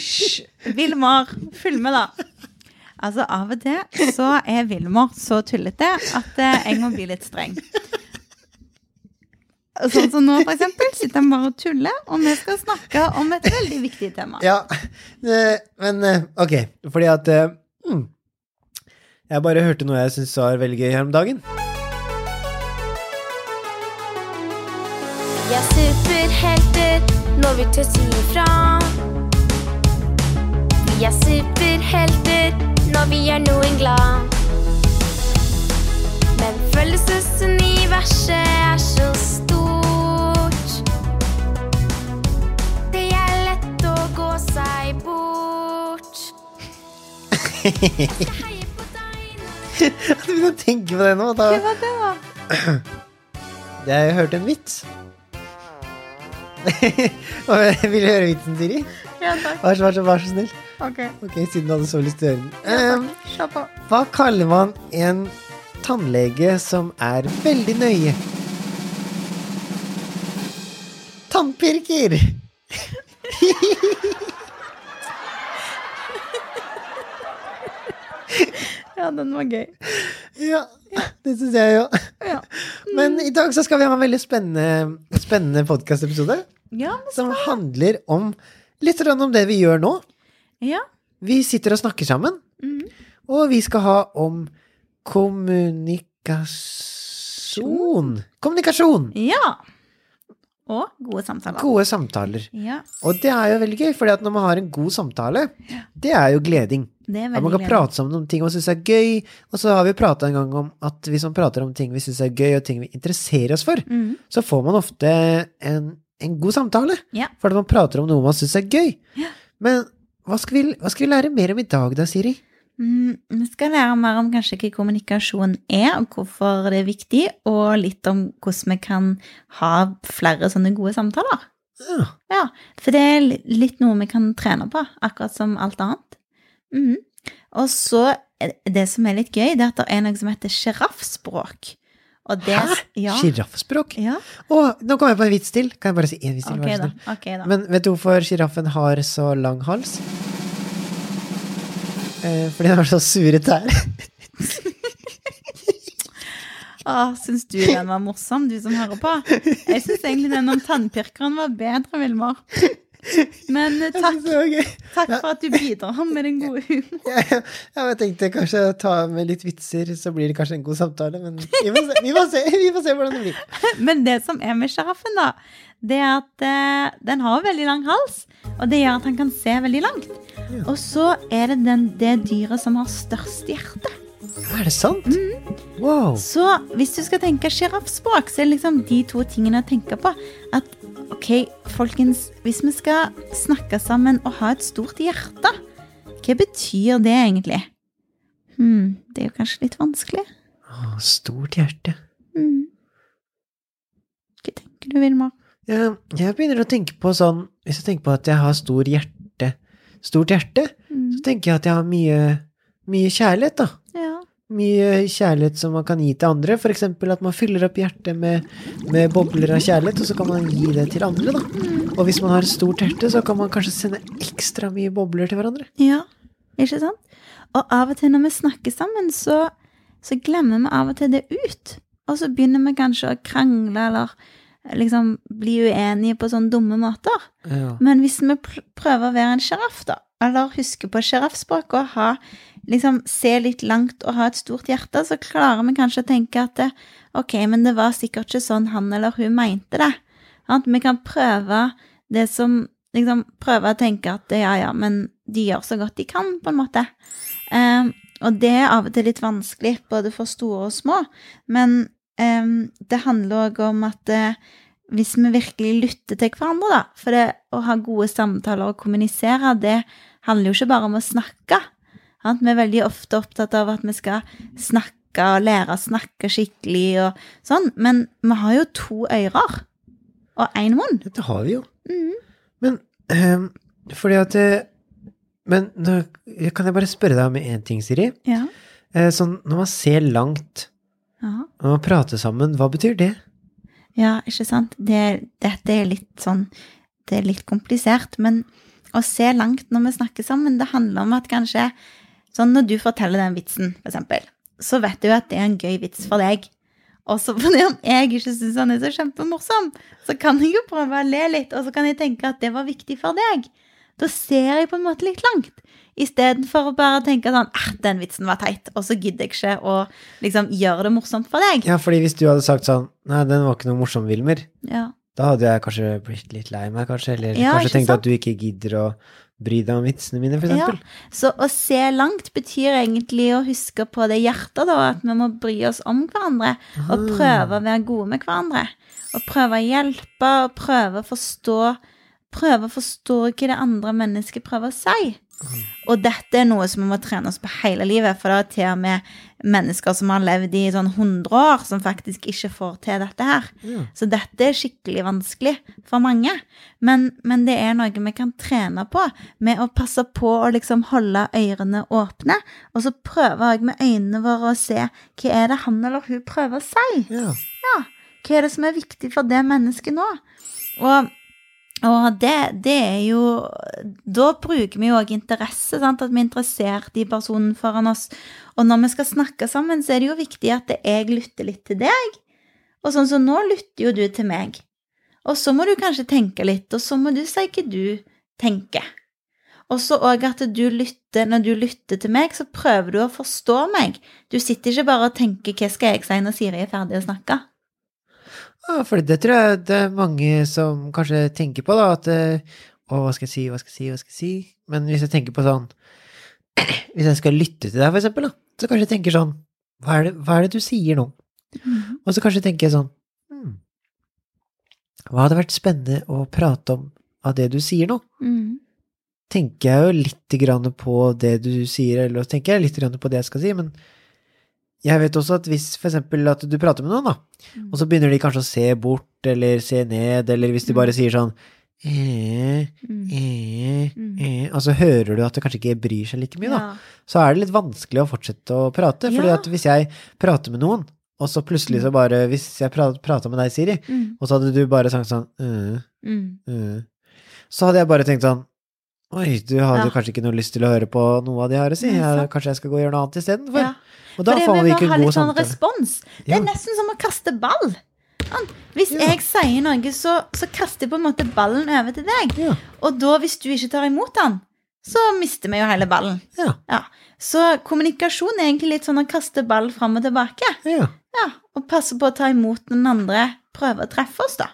Hysj! Vilmar, følg med, da. Altså, av og til så er Vilmar så tullete at eh, jeg må bli litt streng. Sånn som nå, for eksempel, sitter han bare og tuller, og vi skal snakke om et veldig viktig tema. Ja, eh, men eh, ok, fordi at mm, Jeg bare hørte noe jeg syns var veldig gøy her om dagen. Vi er superhelter når vi tør si ifra. Vi er superhelter når vi gjør noen glad. Men følelsesuniverset er så stort. Det er lett å gå seg bort. Jeg begynner å tenke på det nå. Da. Hva var det, da? Jeg hørte en vits. Vil du høre vitsen, Siri? Ja, takk. Vær så, vær så, vær så snill. Ok, Ok, Siden du hadde så lyst til å høre den. ja, Eh, takk. Kjør på. hva kaller man en tannlege som er veldig nøye? Tannpirker! Ja, den var gøy. Ja, det syns jeg jo. Ja. Men i dag så skal vi ha en veldig spennende, spennende podkastepisode Ja, som handler om litt om det vi gjør nå. ja. Vi sitter og snakker sammen, Mm. og vi skal ha om kommunikasjon. Kommunikasjon! ja. Og gode samtaler. Gode samtaler. Ja, Og det er jo veldig gøy, for når man har en god samtale, det er jo gleding. det er At man kan gleding. prate sammen om ting man syns er gøy. Og så har vi prata en gang om at hvis man prater om ting vi syns er gøy, og ting vi interesserer oss for, mm. så får man ofte en, en god samtale. Ja. Fordi man prater om noe man syns er gøy. Ja. Men hva skal, vi, hva skal vi lære mer om i dag da, Siri? Mm, vi skal lære mer om kanskje hva kommunikasjon er, og hvorfor det er viktig, og litt om hvordan vi kan ha flere sånne gode samtaler. Ja. Ja, for det er litt noe vi kan trene på, akkurat som alt annet. Mm. Og så, er det som er litt gøy, det er at det er noe som heter sjiraffspråk. Hæ? Ja. Sjiraffspråk? Ja, Å, nå kom jeg på en vits til. Kan jeg bare si en vits til? Okay, da. Okay, da. Men vet du hvorfor sjiraffen har så lang hals? Eh, fordi det var så sure tær. ah, syns du den var morsom, du som hører på? Jeg syns egentlig den om tannpirkeren var bedre, Vilmar. Men eh, takk, takk for at du bidrar med den gode humoren. Jeg, jeg tenkte kanskje ta med litt vitser, så blir det kanskje en god samtale. Men vi får se, vi får se, vi får se hvordan det blir. Men det som er med sjiraffen, da, det er at eh, den har veldig lang hals. Og det gjør at han kan se veldig langt. Og så er det den, det dyret som har størst hjerte. Er det sant? Wow. Så hvis du skal tenke sjiraffspråk, så er det liksom de to tingene å tenke på. At ok, folkens, hvis vi skal snakke sammen og ha et stort hjerte, hva betyr det egentlig? Hm, det er jo kanskje litt vanskelig. Å, stort hjerte. Hmm. Hva tenker du, Vilmar? Jeg, jeg begynner å tenke på sånn Hvis jeg tenker på at jeg har stor hjerte, stort hjerte, mm. så tenker jeg at jeg har mye, mye kjærlighet, da. Mye kjærlighet som man kan gi til andre. Eksempel at man fyller opp hjertet med, med bobler av kjærlighet, og så kan man gi det til andre, da. Og hvis man har et stort hjerte, så kan man kanskje sende ekstra mye bobler til hverandre. Ja, ikke sant? Og av og til når vi snakker sammen, så, så glemmer vi av og til det ut. Og så begynner vi kanskje å krangle eller liksom bli uenige på sånne dumme måter. Ja. Men hvis vi pr prøver å være en sjiraff, da, eller huske på sjiraffspråket og ha, liksom, se litt langt og ha et stort hjerte, så klarer vi kanskje å tenke at ok, men det var sikkert ikke sånn han eller hun mente det. At vi kan prøve det som liksom prøve å tenke at ja, ja, men de gjør så godt de kan, på en måte. Um, og det er av og til litt vanskelig, både for store og små. Men um, det handler òg om at uh, hvis vi virkelig lytter til hverandre, da For det å ha gode samtaler og kommunisere, det handler jo ikke bare om å snakke. Sant? Vi er veldig ofte opptatt av at vi skal snakke og lære å snakke skikkelig og sånn, men vi har jo to ører og én munn. Det har vi jo. Mm. Men um, fordi at eh, Men nå, kan jeg bare spørre deg om én ting, Siri? Ja. Eh, sånn, når man ser langt, ja. når man prater sammen, hva betyr det? Ja, ikke sant? Det, dette er litt sånn Det er litt komplisert, men å se langt når vi snakker sammen. Det handler om at kanskje Sånn når du forteller den vitsen, eksempel, så vet du at det er en gøy vits for deg. Og så fordi om jeg ikke syns han er så kjempemorsom, så kan jeg jo prøve å le litt, og så kan jeg tenke at det var viktig for deg. Da ser jeg på en måte litt langt. Istedenfor å bare tenke sånn ah, den vitsen var teit, og så gidder jeg ikke å liksom gjøre det morsomt for deg. Ja, fordi hvis du hadde sagt sånn Nei, den var ikke noe morsom, Wilmer. Ja. Da hadde jeg kanskje blitt litt lei meg, kanskje. Eller Ja, kanskje tenkt at du ikke gidder å bry deg om vitsene mine, for Ja. Så å se langt betyr egentlig å huske på det hjertet, da. At vi må bry oss om hverandre. Og prøve å være gode med hverandre. Og prøve å hjelpe, og prøve å forstå Prøve å forstå hva det andre mennesket prøver å si. Og dette er noe som vi må trene oss på hele livet, for det er til og med mennesker som har levd i sånn 100 år, som faktisk ikke får til dette her. Ja. Så dette er skikkelig vanskelig for mange. Men, men det er noe vi kan trene på, med å passe på å liksom holde ørene åpne. Og så prøve òg med øynene våre å se hva er det han eller hun prøver å si. Ja. Hva er det som er viktig for det mennesket nå? Og, og det, det er jo Da bruker vi jo òg interesse, sant? at vi er interessert i personen foran oss. Og når vi skal snakke sammen, så er det jo viktig at jeg lytter litt til deg. Og sånn som nå lytter jo du til meg. Og så må du kanskje tenke litt, og så må du si hva du tenker. Og så òg at du lytter, når du lytter til meg, så prøver du å forstå meg. Du sitter ikke bare og tenker 'hva skal jeg si når Siri er ferdig å snakke'? Ja, for det tror jeg det er mange som kanskje tenker på, da, at eh, Å, hva skal jeg si, hva skal jeg si, hva skal jeg si? Men hvis jeg tenker på sånn Hvis jeg skal lytte til deg, for eksempel, da, så kanskje jeg tenker sånn Hva er det, hva er det du sier nå? Og så kanskje tenker jeg sånn hmm, Hva hadde vært spennende å prate om av det du sier nå? Mm. Tenker jeg jo litt grann på det du sier, eller tenker jeg litt grann på det jeg skal si, men jeg vet også at hvis for eksempel at du prater med noen, da, og så begynner de kanskje å se bort eller se ned, eller hvis de bare sier sånn eh, Mm. eh, eh, Og så hører du at det kanskje ikke bryr seg like mye, da. Så er det litt vanskelig å fortsette å prate. fordi at hvis jeg prater med noen, og så plutselig så bare Hvis jeg prata med deg, Siri, Mm. og så hadde du bare sagt sånn øh, Mm. øh, Så hadde jeg bare tenkt sånn Oi, du hadde kanskje ikke noe lyst til å høre på noe av det jeg har å si. Jeg, kanskje jeg skal gå og gjøre noe annet istedenfor. Ja. Og da får vi ikke god litt sånn respons. Det er nesten som å kaste ball. Hvis Ja. jeg sier noe, så, så kaster jeg på en måte ballen over til deg. Og da, hvis du ikke tar imot den, så mister vi jo hele ballen. Ja. Ja. Så kommunikasjon er egentlig litt sånn å kaste ball fram og tilbake. ja. Ja, Og passe på å ta imot den andre, prøve å treffe oss, da.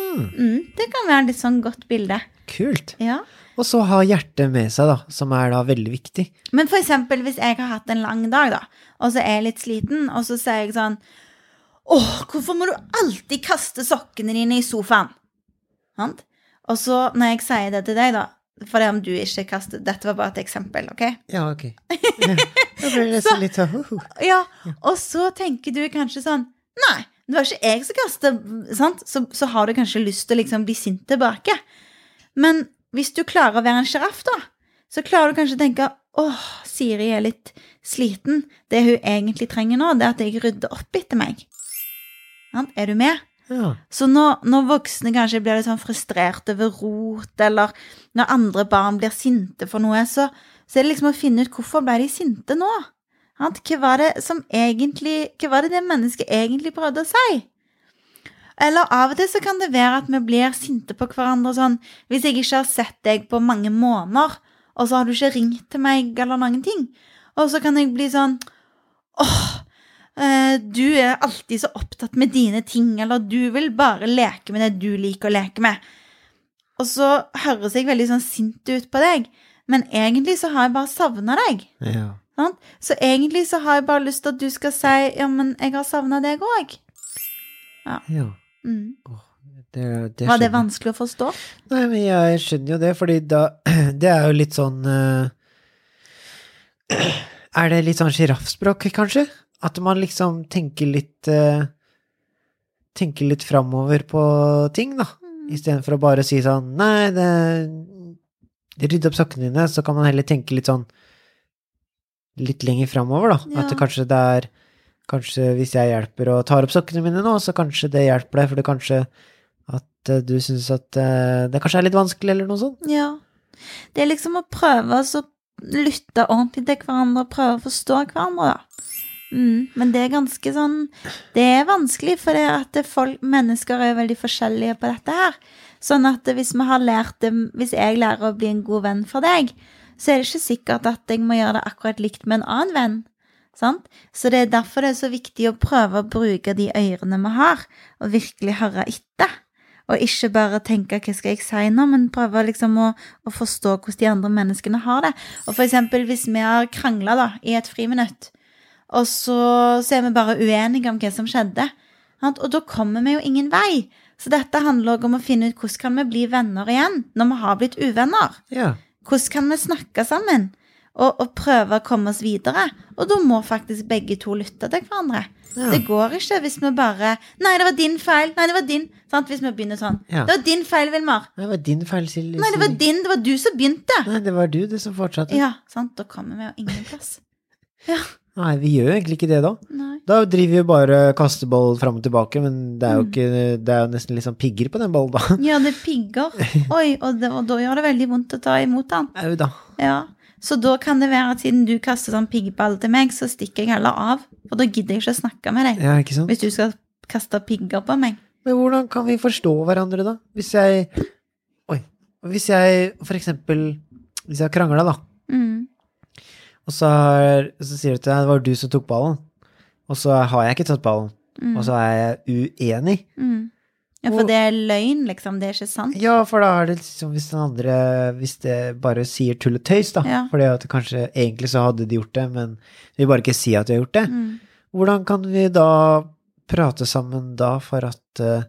Mm. Mm, det kan være litt sånn godt bilde. kult. Ja. Og så ha hjertet med seg, da, som er da veldig viktig. Men for eksempel hvis jeg har hatt en lang dag, da, og så er jeg litt sliten, og så sier jeg sånn Åh, hvorfor må du alltid kaste sokkene dine i sofaen? Sant? Og så når jeg sier det til deg, da For det om du ikke kaster Dette var bare et eksempel, OK? Ja, ok. Ja. Da ble det litt sånn uh, uh. Ja, og så tenker du kanskje sånn Nei, det var ikke jeg som kastet, sant? Så, så har du kanskje lyst til å liksom bli sint tilbake. Men hvis du klarer å være en sjiraff, da, så klarer du kanskje å tenke åh, Siri er litt sliten. Det hun egentlig trenger nå, det er at jeg rydder opp etter meg. Er du med? Ja. Så når, når voksne kanskje blir litt sånn frustrert over rot, eller når andre barn blir sinte for noe, så, så er det liksom å finne ut hvorfor ble de sinte nå? Hva var det som egentlig Hva var det det mennesket egentlig prøvde å si? Eller av og til så kan det være at vi blir sinte på hverandre sånn Hvis jeg ikke har sett deg på mange måneder, og så har du ikke ringt til meg eller noen ting, og så kan jeg bli sånn Åh, Eh, du er alltid så opptatt med dine ting, eller du vil bare leke med det du liker å leke med. Og så høres jeg veldig sånn sint ut på deg, men egentlig så har jeg bare savna deg. ja. Sant? Så egentlig så har jeg bare lyst til at du skal si ja, men jeg har savna deg òg. ja. Mm. Det, det Var det vanskelig å forstå? Nei, men jeg skjønner jo det, fordi da Det er jo litt sånn eh, Er det litt sånn sjiraffspråk, kanskje? At man liksom tenker litt uh, Tenker litt framover på ting, da. Istedenfor å bare si sånn Nei, det Rydde opp sokkene dine, så kan man heller tenke litt sånn Litt lenger framover, da. At det kanskje det er Kanskje hvis jeg hjelper og tar opp sokkene mine nå, så kanskje det hjelper deg, for det kanskje at eh, du syns at eh, det kanskje er litt vanskelig, eller noe sånt. Ja. Det er liksom å prøve å lytte ordentlig til hverandre og prøve å forstå hverandre, da. Mm, men det er ganske sånn Det er vanskelig, for det at folk, mennesker er veldig forskjellige på dette her. Sånn at hvis vi har lært det Hvis jeg lærer å bli en god venn for deg, så er det ikke sikkert at jeg må gjøre det akkurat likt med en annen venn. Sant? Så det er derfor det er så viktig å prøve å bruke de ørene vi har, og virkelig høre etter. Og ikke bare tenke 'hva skal jeg si nå', men prøve liksom å, å forstå hvordan de andre menneskene har det. Og for eksempel hvis vi har krangla i et friminutt, og så, så er vi bare uenige om hva som skjedde, sant? og da kommer vi jo ingen vei. Så dette handler også om å finne ut hvordan kan vi bli venner igjen når vi har blitt uvenner. Ja. Hvordan kan vi snakke sammen og, og prøve å komme oss videre? Og da må faktisk begge to lytte til hverandre. Ja. Det går ikke hvis vi bare 'Nei, det var din feil.' Nei, det var din. Sant? Hvis vi begynner sånn. Ja. 'Det var din feil, Vilmar.' Nei, Det var din feil, Silje. Nei, det var din. Det var du som begynte. Nei, det var du, det som fortsatte. Ja, sant. Da kommer vi jo ingen plass. Ja. Nei, vi gjør jo egentlig ikke det da. Nei. Da driver vi bare kasteball fram og tilbake, men det er jo Mm. ikke Det er jo nesten litt sånn pigger på den ballen, da. Ja, det pigger. Oi, og, det, og da gjør det veldig vondt å ta imot den. Au da. Ja. Så da kan det være at siden du kaster sånn piggball til meg, så stikker jeg heller av. For da gidder jeg ikke å snakke med deg. Ja, ikke sant? Hvis du skal kaste pigger på meg. Men hvordan kan vi forstå hverandre, da? Hvis jeg Oi. Hvis jeg for eksempel Hvis jeg krangla, da, Mm. og så, er, så sier du til deg det var du som tok ballen, og så har jeg ikke tatt ballen, Mm. og så er jeg uenig. Mm. Ja, for det er løgn, liksom. Det er ikke sant. Ja, for da er det liksom hvis den andre Hvis det bare sier tull og tøys, da. Ja. For at kanskje egentlig så hadde de gjort det, men vi vil bare ikke si at de har gjort det. Mm. Hvordan kan vi da prate sammen da for at uh,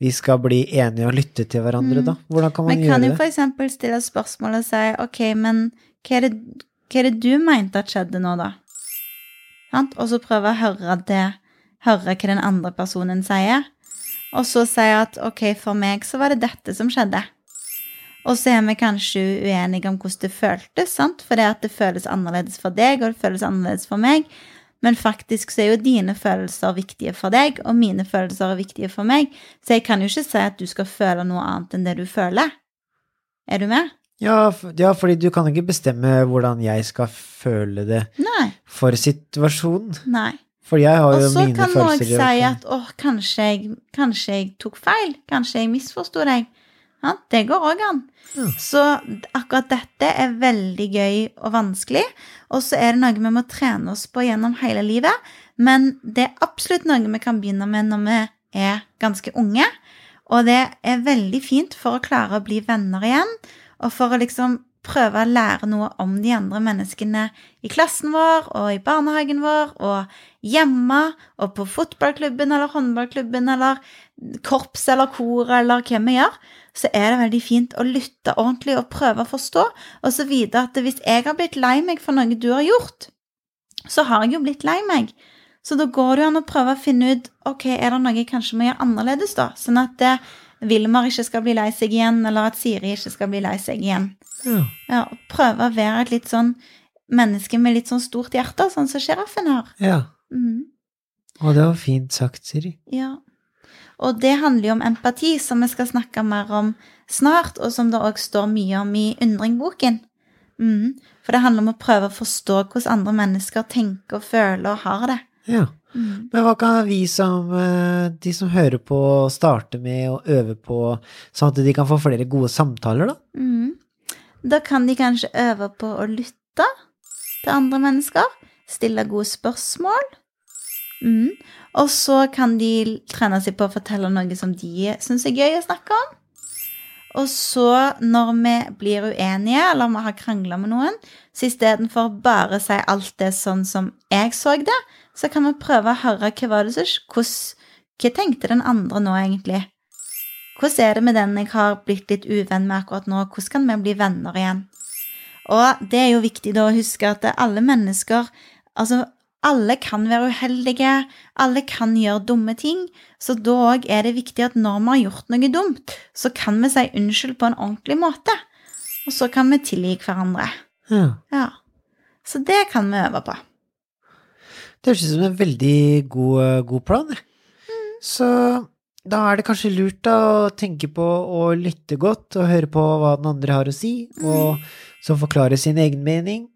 vi skal bli enige og lytte til hverandre, Mm. da? Hvordan kan man Men kan gjøre jo det? eksempel stille spørsmål og si ok, men hva er det, hva er det du mente at skjedde nå, da? Sant? Og så prøve å høre det, høre hva den andre personen sier. Og så si at ok, for meg så var det dette som skjedde. Og så er vi kanskje uenige om hvordan det føltes, sant? For det at det føles annerledes for deg, og det føles annerledes for meg. Men faktisk så er jo dine følelser viktige for deg, og mine følelser er viktige for meg. Så jeg kan jo ikke si at du skal føle noe annet enn det du føler. Er du med? Ja, for, ja, fordi du kan ikke bestemme hvordan jeg skal føle det Nei. for situasjonen. Nei. For jeg har Og jo mine kan man så kan noen si at åh, kanskje kanskje jeg tok feil. Kanskje jeg misforsto deg. Ja, det går òg an. Ja. Så akkurat dette er veldig gøy og vanskelig. Og så er det noe vi må trene oss på gjennom hele livet. Men det er absolutt noe vi kan begynne med når vi er ganske unge. Og det er veldig fint for å klare å bli venner igjen, og for å liksom prøve å lære noe om de andre menneskene i klassen vår og i barnehagen vår og hjemme og på fotballklubben eller håndballklubben eller korps eller kor eller hva vi gjør, så er det veldig fint å lytte ordentlig og prøve å forstå, og så vite at hvis jeg har blitt lei meg for noe du har gjort, så har jeg jo blitt lei meg. Så da går det jo an å prøve å finne ut ok, er det noe jeg kanskje må gjøre annerledes, da, sånn at eh, Vilmar ikke skal bli lei seg igjen, eller at Siri ikke skal bli lei seg igjen. Ja. Ja, prøve å være et litt sånn menneske med litt sånn stort hjerte, sånn som sjiraffen har. ja. Mm. Og det var fint sagt, Siri. Ja. Og det handler jo om empati, som vi skal snakke mer om snart, og som det òg står mye om i Undringboken. Mm. For det handler om å prøve å forstå hvordan andre mennesker tenker og føler og har det. Ja. Mhm. Men hva kan vi som, eh, de som hører på, starte med å øve på, sånn at de kan få flere gode samtaler, da? Mm. Da kan de kanskje øve på å lytte til andre mennesker, stille gode spørsmål. Mm. Og så kan de trene seg på å fortelle noe som de syns er gøy å snakke om. Og så, når vi blir uenige, eller vi har krangla med noen, så istedenfor bare si alt det sånn som jeg så det, så kan vi prøve å høre hva var det som Hva tenkte den andre nå, egentlig? Hvordan er det med den jeg har blitt litt uvenn med akkurat nå? Hvordan kan vi bli venner igjen? Og det er jo viktig da å huske at alle mennesker Altså, alle kan være uheldige, alle kan gjøre dumme ting, så da òg er det viktig at når vi har gjort noe dumt, så kan vi si unnskyld på en ordentlig måte. Og så kan vi tilgi hverandre. Ja. Ja. Så det kan vi øve på. Det høres ut som en veldig god, god plan. Mm. Så da er det kanskje lurt da, å tenke på å lytte godt og høre på hva den andre har å si, og så forklare sin egen mening,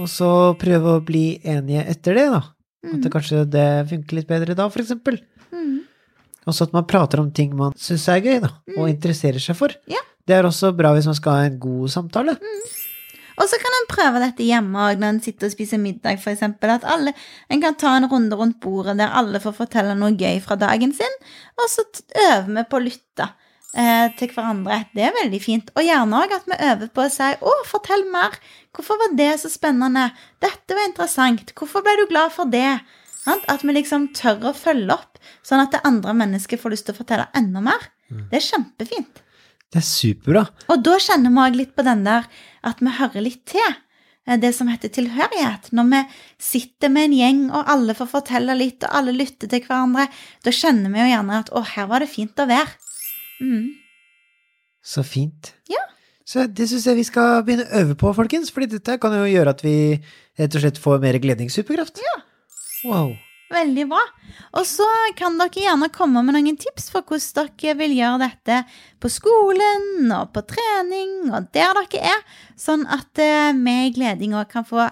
og så prøve å bli enige etter det, da. At det kanskje det funker litt bedre da, for eksempel. Mm. Også at man prater om ting man syns er gøy, da, og interesserer seg for. Ja. Det er også bra hvis man skal ha en god samtale. Og så kan en prøve dette hjemme òg når en sitter og spiser middag, eksempel. At alle, en kan ta en runde rundt bordet der alle får fortelle noe gøy fra dagen sin, og så øver vi på å lytte til hverandre. Det er veldig fint. Og gjerne òg at vi øver på å si 'Å, fortell mer'. Hvorfor var det så spennende? Dette var interessant. Hvorfor ble du glad for det? At vi liksom tør å følge opp, sånn at det andre mennesket får lyst til å fortelle enda mer. Det er kjempefint. Det er superbra. Og da kjenner vi òg litt på den der at vi hører litt til. eh, Det som heter tilhørighet. Når vi sitter med en gjeng, og alle får fortelle litt, og alle lytter til hverandre, da kjenner vi jo gjerne at 'å, her var det fint å være'. Mm. Så fint. Ja. Så det syns jeg vi skal begynne å øve på, folkens, fordi dette kan jo gjøre at vi rett og slett får mer gledningssuperkraft. Ja. Wow. Veldig bra. Og så kan dere gjerne komme med noen tips for hvordan dere vil gjøre dette på skolen og på trening og der dere er, sånn at eh, vi i Gleding òg kan få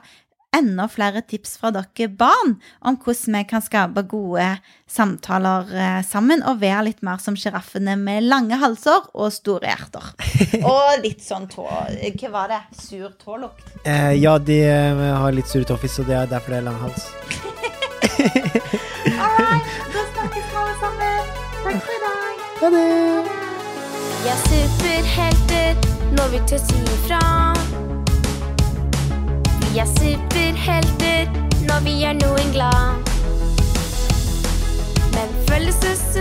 enda flere tips fra dere barn om hvordan vi kan skape gode samtaler eh, sammen og være litt mer som sjiraffene med lange halser og store hjerter. Og litt sånn tå... Hva var det? Sur tålukt. Eh, ja, de eh, har litt sur tåfis, og det er derfor det er lang hals. All right, da snakkes vi alle sammen. Takk for i dag. Ha det! Vi er superhelter når vi si ifra. Vi er superhelter når vi gjør noen glad. Men er stort.